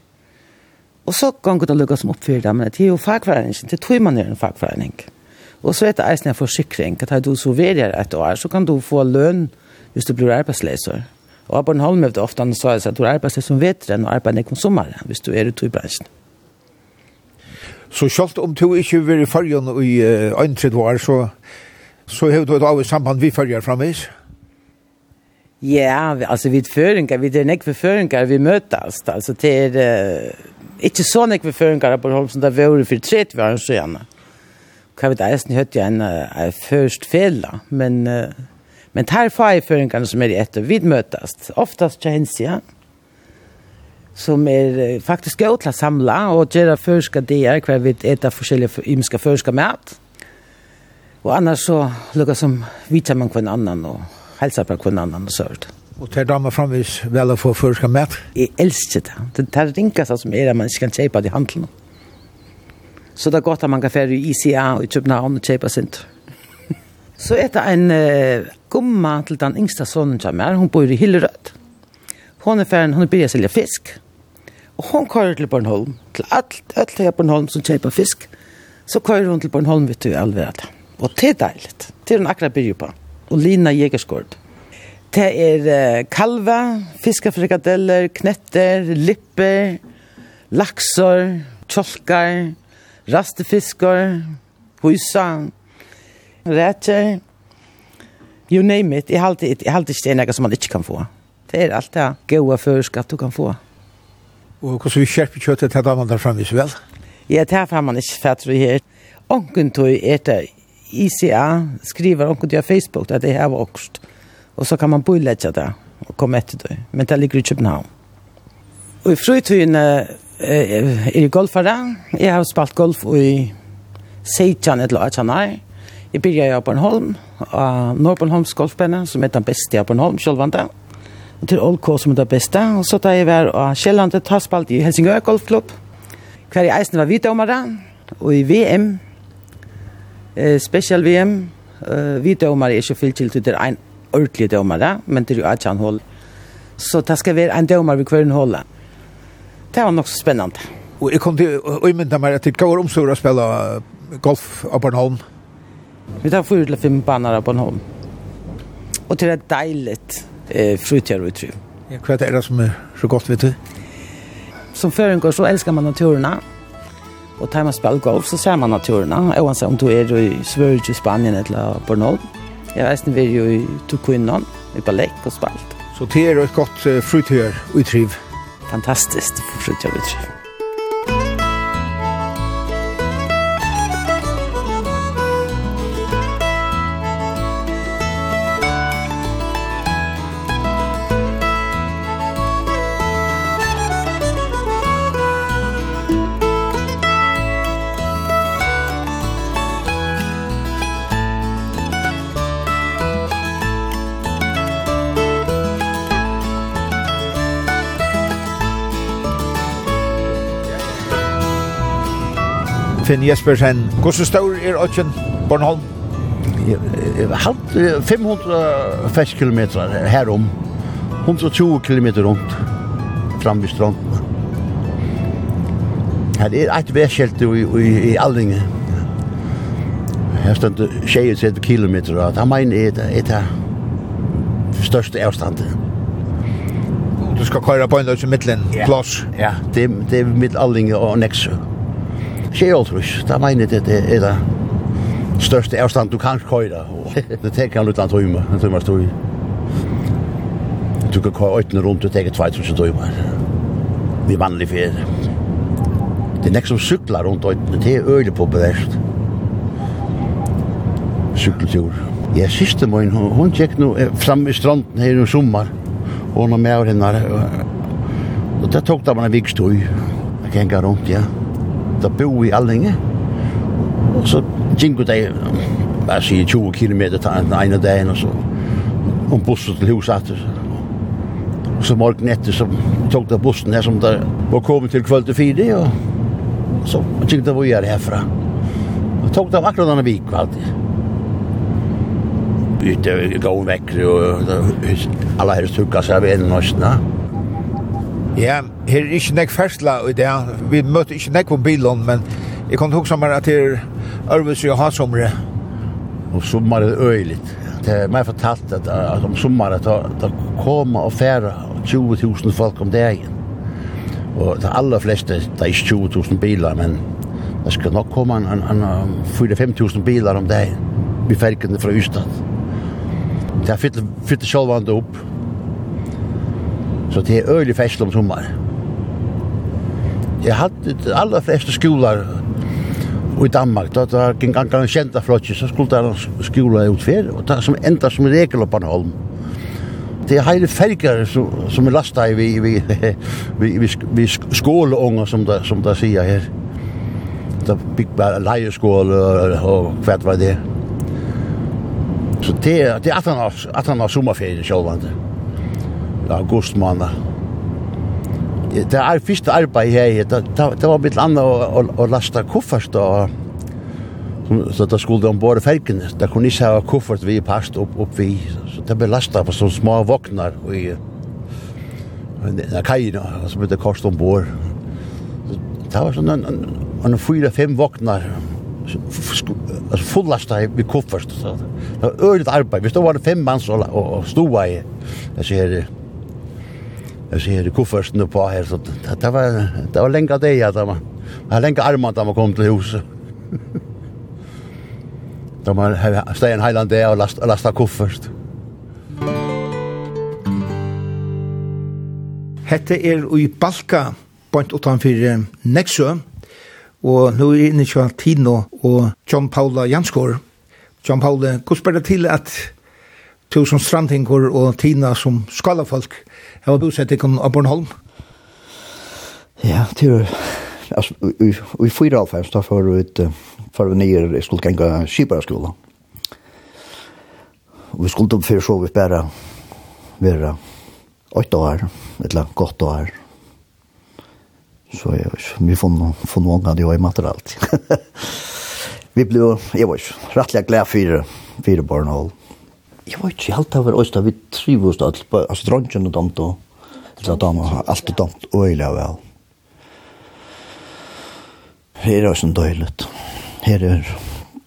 Och så kan det lucka som oppfyrer det men det är ju fagforening, det tror man är en fagforening. Och så er det en försäkring att har du så vidare ett år så kan du få lön just du blir arbetslös. Og Aborn Holm hefði ofta hann sa at du arbeidst som vetren og arbeider ikke om sommeren, hvis du er ute i bransjen. Så selv om du ikke vil i fargen i øyn uh, år, så, så har du et av samband vi farger framvis? Ja, altså vi er føringer, vi er nekve føringer, vi møtes. Altså det er uh, ikke så nekve føringar på Holm som det var for 30 år siden. vet jeg, jeg eisen høyt igjen uh, først fela, men... Uh, Men här får jag föringarna som är i ett och. Oftast till Hensia. Som är faktiskt gå til att samla och göra förska där kvar vi äta olika ymska förska mat. Och annars så lukar som vita man kvar annan och hälsa på kvar annan och sånt. Och tar damer framvis vel å få förska mat? Jeg elsker det. Det här rinkas som är at man ikke kan köpa det i handeln. Så det er godt att man kan fære i ICA och i København og kjøpe sånt. Så är det en gumma til den yngsta sonen som er, hun bor i Hillerød. Hun er ferdig, hun er begynt å selge fisk. Og hun kører til Bornholm, til alt, alt her Bornholm som kjøper fisk. Så kører hun til Bornholm, vet du, alverd. Og det er deilig. Det er hun akkurat begynt på. Og Lina Jegerskård. Det er uh, kalva, fiskefrikadeller, knetter, lipper, laksor, tjolkar, rastefiskar, husa, rætjer, You name it. Jeg halte, jeg halte ikke det er som man ikke kan få. Det er alt det gode føreskatt du kan få. Og hvordan vi kjærper kjøttet til damene der fremme, vel? Ja, det er fremme man ikke fatter det her. Onken tog er det ICA skriver onken til Facebook at det her var. Og så kan man boilegge det og komme etter det. Men det ligger i København. Og i fritøyen er i golfere. Jeg har spalt golf i Seitjan et eller annet. Jeg byrja i Abornholm, av Norbornholms golfbane, som er den beste i Abornholm, sjølvande, og til Olkå som er den beste, og så tar jeg vær av Kjellandet, Taspalt i Helsingør golfklubb, hver i eisen var viddomere, og i VM, eh, special VM, eh, viddomere er ikke fyllt til det er en ordentlig domere, men det er jo ikke en. Så det skal være en domere ved hver hål. Det var nok så spennende. Og jeg kom til å mynda meg at det var omstår å spille golf av Bornholm. Vi tar fyra till fem bannar på en håll. Och till det dejligt eh, frutjär och utryv. Ja, hva er det som er så gott vet du? Som føringår så älskar man naturerna. Och tar man spel golf så ser man naturerna. Oavsett om du är i Sverige, Spanien eller på Jeg. Jag vet ikke, vi er jo i Tukunnan, i Balek och spalt. Så det är ett gott frutjär og tryck. Fantastiskt frutjär och tryck. Finn Jespersen. Hvordan stor er Øtjen Bornholm? Halt 500 festkilometer herom. 120 kilometer rundt. Fram vid stranden. Her er et vedskjelt i, i, i Allinge. Her stod 36 kilometer, og det mener jeg er det største avstandet. Du skal køyre på en løs i midtlen, plass? Ja, det, det er mitt Allinge og Nexø. Sjeoltrus, det mener jeg det er det største avstand du kan køyre. Det tek kan utan en time, en time stod. Du kan køyre øyne rundt, og tenker 2000 timer. Vi er vanlig fer. Det er nek som syklar rundt øyne, det er øyne på beverst. Sykkeltur. Jeg siste min, hun tjekk nå fram i stranden her i sommer. Hun er med henne. Og det tok da man en vikstøy. Jeg kan gå rundt, ja at bo i Allinge. Og så gikk det bare sier 20 km den ene dagen og så om bussen til huset Og så morgen etter så tok det bussen her som der var kommet til kvöld til fire og så gikk det vi gjør herfra. Og tok det akkurat denne vik alltid. Bytte gåen vekk, og alle her stukket seg ved en nøstene. Ja, her er ikke nek fersla i det. Vi møtte ikke nek på bilen, men jeg kan huske meg at her Ørvus og Hasomre. Og sommar er øyligt. Det er meg fortalt at, at om sommar at det kommer og færa 20.000 folk om dagen. Og det aller fleste, det er ikke 20.000 bilar, men det skal nok komme en, en, en 4-5.000 bilar om dagen. Vi ferkene fra Ystad. Det er fyrt, fyrt sjølvande opp Så det er øyelig fest om sommar. Jeg hadde de aller fleste skolar i Danmark, da det gikk en gang kjenta flotje, så skulle det en skola utfer, og det som enda som regel på Holm. Det er heile felgare som, som er lasta i vi, vi, vi, vi, vi skåleunger, som det, som det sier her. Det bygg bare leieskål og, og hva var det. Så det, det er 18 år, 18 år sommerferie, sjålvande. Ja august måned. Det er første arbeid her, det, det det var litt annet å, å, å laste koffert og så det skulle de bare fergene. Det kunne ikke ha koffert vi past opp, opp vi. Så det ble lastet på sånne små vognar i kajene, så ble det kost ombord. Det var sånn en, en, en fyra-fem vognar alltså fullasta vi koffert så det var öligt arbete vi stod var fem man så och stod i jag ser jag ser i kofferten på här så det, det var det var länge det jag man har länge armarna där man kom till huset. Då man har en Highland där och lasta lasta koffert. Hette er i Balka, bant utanfor Nexø, og nå er inne i Tino og John Paula Jansgaard. John Paula, hvordan ber det til at du som strandhinkor og Tina som skalafolk Jeg var bosett i Bornholm. Ja, det var... Alltså, i fyra halvfems då för ut för vi nere skulle gänga skipare skolan. Och vi skulle upp för så vi bara vara åtta år, eller gott år. Så jag vet, vi får nog få någon av det i materialet. vi blev, jag vet, rättliga glad för fyra barnhåll. Mm jeg var ikke helt over oss da vi trivos da, altså dronjen og damt og eller damer har alltid damt øyelig av vel. Her er også en døylet. Her er,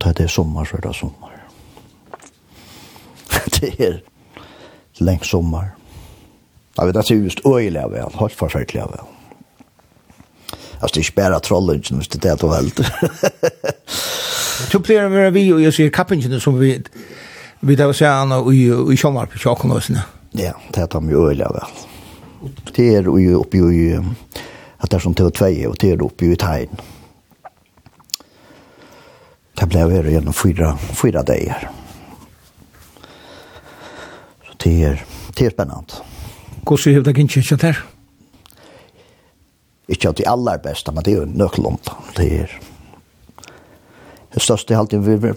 da det er sommer, så er det sommer. det er lengt sommer. Jeg vet det er just øyelig av vel, helt forferdelig av vel. Altså, det er ikke bare trollingen, hvis det er det du velter. Du pleier å være vi, og jeg sier kappingen som vi Vi tar se han i i Sjónar på Sjóknosna. Ja, det tar ju öliga väl. Det er jo uppe i at det er som TV2 og det er uppe i tegn. Det ble det gjennom fyra fyra dager. Så det er, det er spennende. Hvordan så hur det ikke kjent her? Ikke at det aller beste, men det er jo nöklont. Det är Det største alltid vi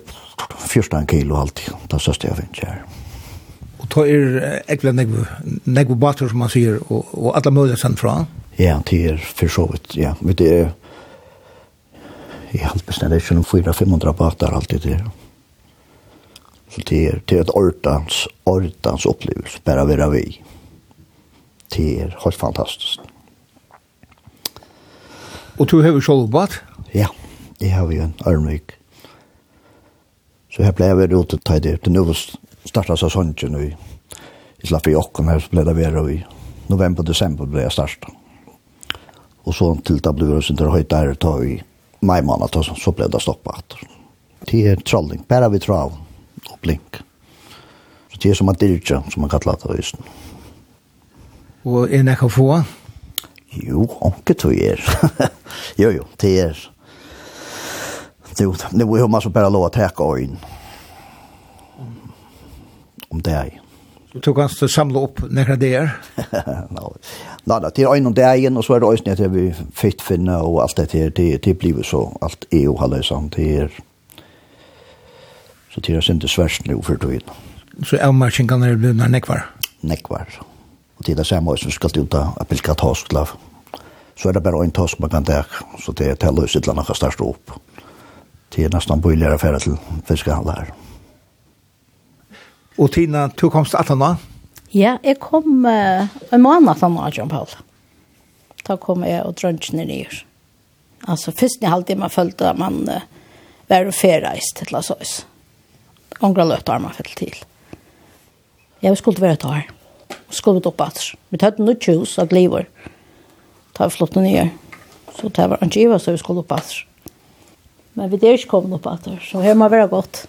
fyrsta 14 kilo alltid. Det største jeg finner her. Og da er ekvile negvo, negvo bater, som man sier, og, og alle mulighet sendt fra? Ja, det er for så vidt, ja. Men det er, jeg har alltid bestemt det er ikke noen 400-500 bater alltid det. Så det er, det er et ordens, ordens opplevelse, bare være vi. Det er helt fantastisk. Og du har jo selv bat? Ja, det har jo en armvik. Så här jeg vært ute til det. Det nu seg sånn ikke nå. Jag slapp i åkken her, så ble det vært i november december ble jeg startet. Och så till det ble det sånt där höjt ta i maj månad så ble det stoppet. Det er trolling, bare vi trav och blink. Så det är som att dirja, som man kallar det just. Och är det ikke få? Jo, onke tog er. jo, jo, det er. Jo, nu har man så bara lov att täcka in. Om det är. Du tog hans att samla upp några där? Nej, det är en om det igen och så är det ösnet att vi fick finna och allt det här. Det, det blir så. Allt är och alla är Det är så det är inte svärst nu för tiden. Så avmärkningen är blivna nekvar? Nekvar. Och det är det samma som ska ut att bilka taskla. Så är det bara en task man kan täcka. Så det är till att lösa ett eller annat upp. Mm det er nesten bøyligere affære til fiskehandel her. Og Tina, du komst til Atana? Ja, jeg kom uh, en måned til Atana, John Paul. Da kom jeg og drønnsene ned. Altså, først i halvtid man følte at man uh, var ferreist til oss oss. Ångra løt har man til. Jeg skulle være tar. år. Skulle opp at. Vi tatt noe tjus av gliver. Da vi flott ned. Så det var en giva så vi skulle opp at. Men vi er ikke kommet opp etter, så her må være godt.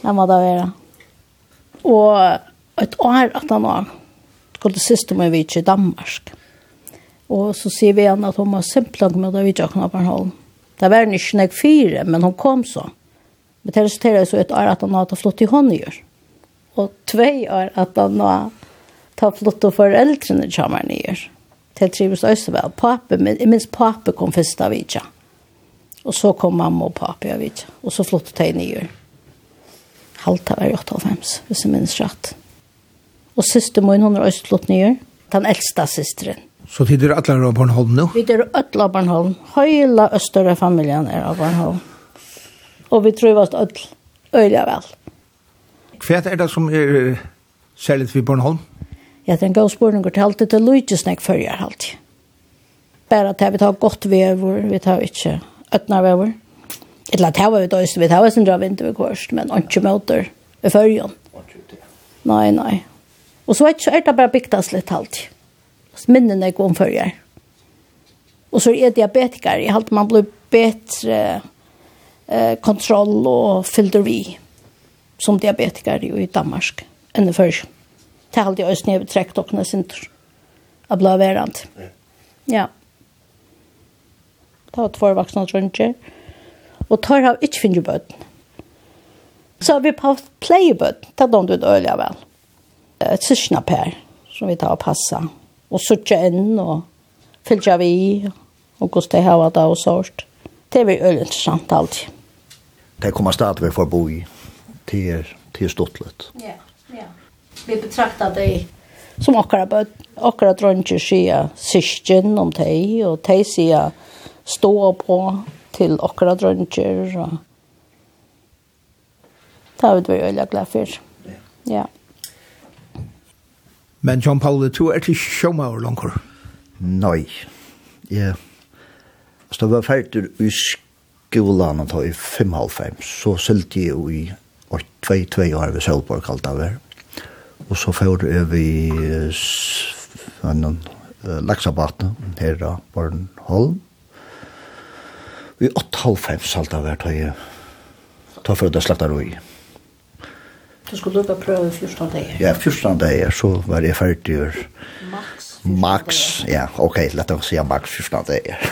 Det må det være. Og et år at han var, skulle siste med vi i Danmark. Og så sier vi igjen at hun var simpelthen med det vi ikke kunne. Det var ikke nek fire, men hun kom så. Men det resulterer så et år at han har flott i håndgjør. Og tve år at han hadde flott og foreldrene kommer nye. Det trives også vel. Pape, jeg minns pape kom først av vidtja. Mm Og så kom mamma og pappa, jeg vet. Og så flyttet jeg nye. Halta var 98, hvis jeg minns rett. Og siste min, hun er også flott nye. Den eldste systeren. Så tid er alle av Bornholm nå? Vi er alle av Bornholm. Hele østøre familien er av Bornholm. Og vi tror at alle øyelig vel. Hva er det som er særlig ved Bornholm? Ja, den gav spørninger til alt det er lydesnekk før jeg alltid. Bare at vi tar godt vever, vi tar ikke Øtnarvever. Et la tæva vi døyste vi tæva sin dra vinter vi kvarst, men ikke møter i fyrjon. Nei, nei. Og så er det bare bygtas litt halvt. Minnen er god om fyrjar. Og så er diabetiker, jeg halte man blir betre eh, kontroll og fylder vi som diabetiker i Danmark enn i fyrjon. Det halte alltid også nede ved trekkdokkene sin tur. Jeg ble verant. Ja det var två vuxna trunker. Och tar har inte finnit bøten. Så vi på playbøten, det er de du väl. vel. Et sysknapær som vi tar og passer. Og sørger inn og fylger vi och hvordan det har vært och sårt. Det är väldigt intressant alltid. Det kommer stadigvæk for å bo i. Det er, det. Ja, ja. Vi betraktar det som akkurat, akkurat drønner sier syskjen om det, og de sier stå på till okra dröntjer Og... det har vi vært veldig glad for. Ja. Men John Paul, du er til sjåmaur langkår? Nei. Ja. Så det var ferdig i skolan og i 5,5. Så sølte jeg i 2-2 år ved Sølborg, kalt det var. Og så får jeg vi en laksabatne her da, Bornholm. Vi 8,5 salt salta hvert har jeg ta for det slakta roi. Du skulle lukka prøve 14 dager? Ja, 14 dager, så var jeg ferdig. Max? Max, ja, ok, lett å si max 14 dager.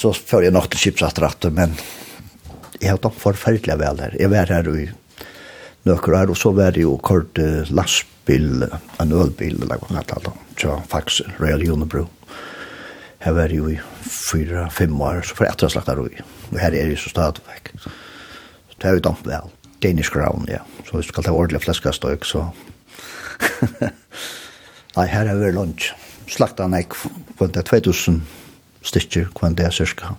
så før jeg nok til kipsatrattet, men jeg har tatt forferdelig vel her. Jeg var her i nøkker her, og så var det jo kort lastbil, en ølbil, eller hva kallet det, så faktisk Royal Unibrew. Jeg var jo i fyra, fem år, så får jeg etter slakta roi. Og her er jeg så stadigvæk. Så det er jo damt vel. Danish ground, ja. Så hvis du kallt det ordentlig fleskastøyk, så... Nei, her er vi lunch. Slakta han ek, kvann det 2000 stykker, kvann det er cirka.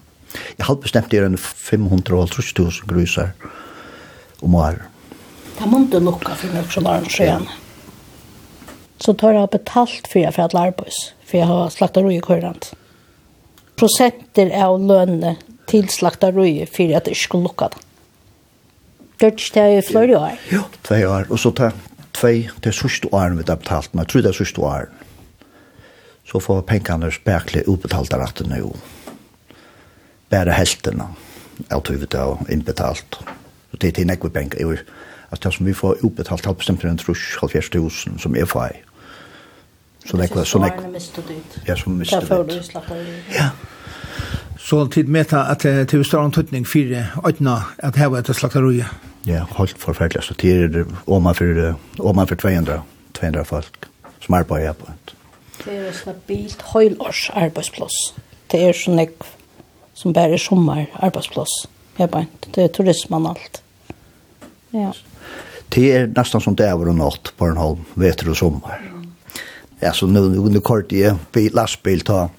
Jeg halvt bestemt er en 500 grusar om år. Det må ikke lukka for meg som var en skjøn. Så tar jeg betalt for jeg for at lærbøys, for jeg har slakta roi kurant prosenter av lønne til slaktarøyet for at det ikke skulle lukka det. Gjørt det i flere år? Ja, tvei år. Og så tar tvei til sørste åren vi har betalt, men jeg tror det er sørste åren. Så får pengene spekler utbetalt av rettene jo. Bare heltene av tøyvet av innbetalt. Så det er til nekve penger. Altså det som vi får utbetalt, halvbestemt rundt trus, halvfjerst tusen som er får så nek så nek Ja, som miste dit. du slapp av. Ja. Så tid meta at det er større antutning fire øyne at heva slakta slakterøye. Ja, holdt forferdelig. Så tid er om man for 200, 200 folk som arbeider på det. Det er en stabilt høylårs arbeidsplass. Det er så nek som bare er sommer arbeidsplass. Jeg bare, det er turismen alt. Ja. Det er nesten som det er over natt på en halv veter og sommer. Ja ja, så nu, nu, nu kort i bil, lastbil ta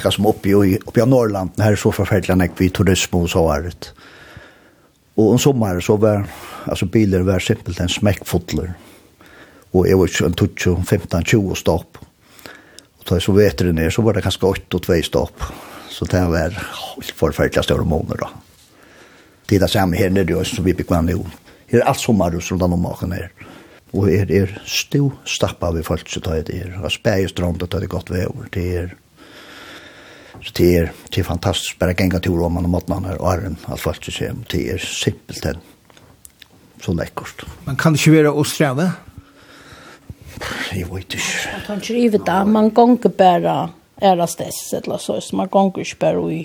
det som uppe i, uppe i Norrland här är så förfärligt när vi turism och så är det. Och en sommar så var alltså bilar var simpelt en smäckfotler. Och jag var ju en tutsch 15 20 stopp. Och då så vet det ner så var det kanske 8 och 2 stopp. Så det var helt förfärligt stora månader då. Det är det samma här nere då som vi bekvann nu. Det är allt sommar som de har maken här. Mm og er, er stu stappa vi folk så tar det er. Og spægestrand tar det godt ved over. Det er, så det er, det er fantastisk. Bare genga tur om man og måten her og æren at folk så ser. Det er simpelthen så lekkert. Men kan det ikke være å streve? Jeg vet ikke. Jeg kan ikke rive det. Man gonger bare æra stess, eller så. Man gonger ikke bare i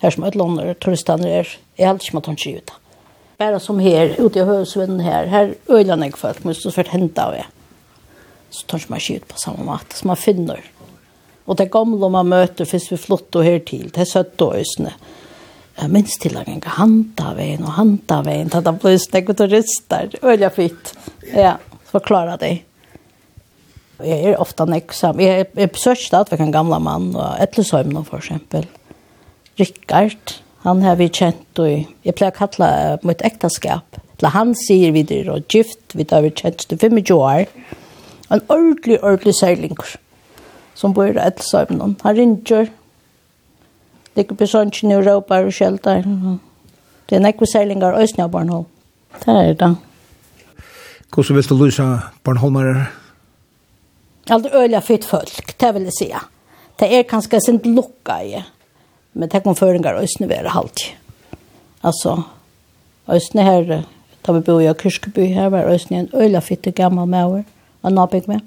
her som et lander turistene er. Jeg helst ikke man kan ikke rive det bara som her, ute i hövsvinden här. Här øyler jeg folk, men så för hända av jeg. Så tar man ut på samma måte, som man finner. Och det gamla man möter hvis vi flott och här. Det er søtt og ösne. Jeg minns till og hanta veien, och at Det blir snäggt och øyler Öjlar fitt. Ja, förklara dig. Jag är ofta näksam. Jag är besökt att vi kan gamla man och ätleshöjmen för exempel. Rickard. Rickard Han har vi kjent, og jeg pleier å kalle mitt ektaskap. Eller han sier videre og gift, vi har vi kjent til 25 år. En ordentlig, ordentlig særlinger som bor i Edsøvnen. Han ringer, det er ikke sånn i Europa og skjelter. Det er nekve særlinger og Østnja av Bornholm. Det er det. Hvordan vil du lyse Bornholmere? Alt øyelig fitt folk, det vil jeg si. Det er kanskje sint lukka i. Ja Men det kom føringar østene være halvt. Altså, østene her, da vi bor i Kyrskeby her, var østene en øyla fitte gammal maver, en nabig med,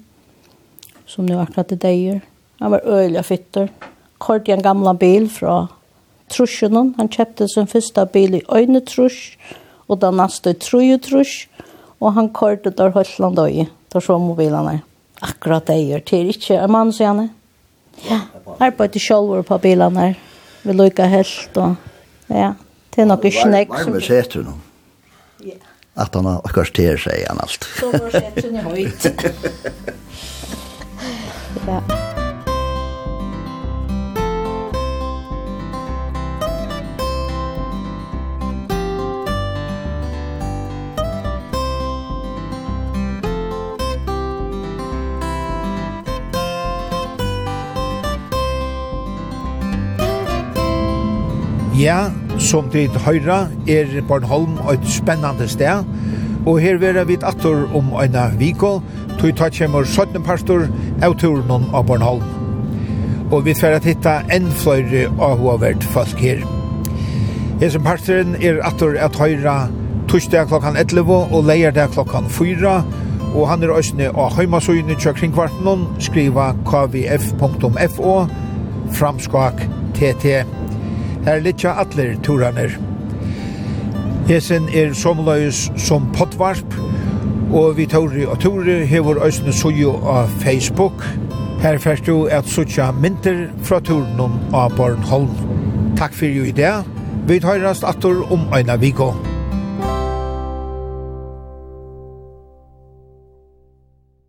som nu akkurat i deier. Han var øyla fitter. Kort i en gamla bil fra trusjonen. Han kjøpte sin första bil i øyne trusj, og den neste i truje trusj, og han korte der Høtland øye, der så mobilene. Akkurat deier, til ikke en mann, sier han. Ja, arbeidet sjolver på bilene her vi lukka helt og ja, det er nok ikke nek. Varme setter nå. Ja. At han har akkurat til seg han alt. Så var setter noen høyt. Ja. Ja, som tid høyra er Bornholm et spennande sted, og her vera vi attor om eina viko, tog ta kjemur 17 pastor av turen av Bornholm. Og vi tverra titta enn fløyre av hovert folk her. Hesen pastoren er attor at høyra torsdag klokkan 11 og leierdag klokkan 4, og han er òsne av heimasøyne tja kringkvartnon, skriva kvf.fo, framskak tt. Her litja atler turaner. Hesen er somløys som potvarp, og vi tåri og tåri hever òsne suju av Facebook. Her fyrst du at suja mynter fra turnen av Bornholm. Takk fyrir jo i det. Vi tøyrast atur om øyna viko.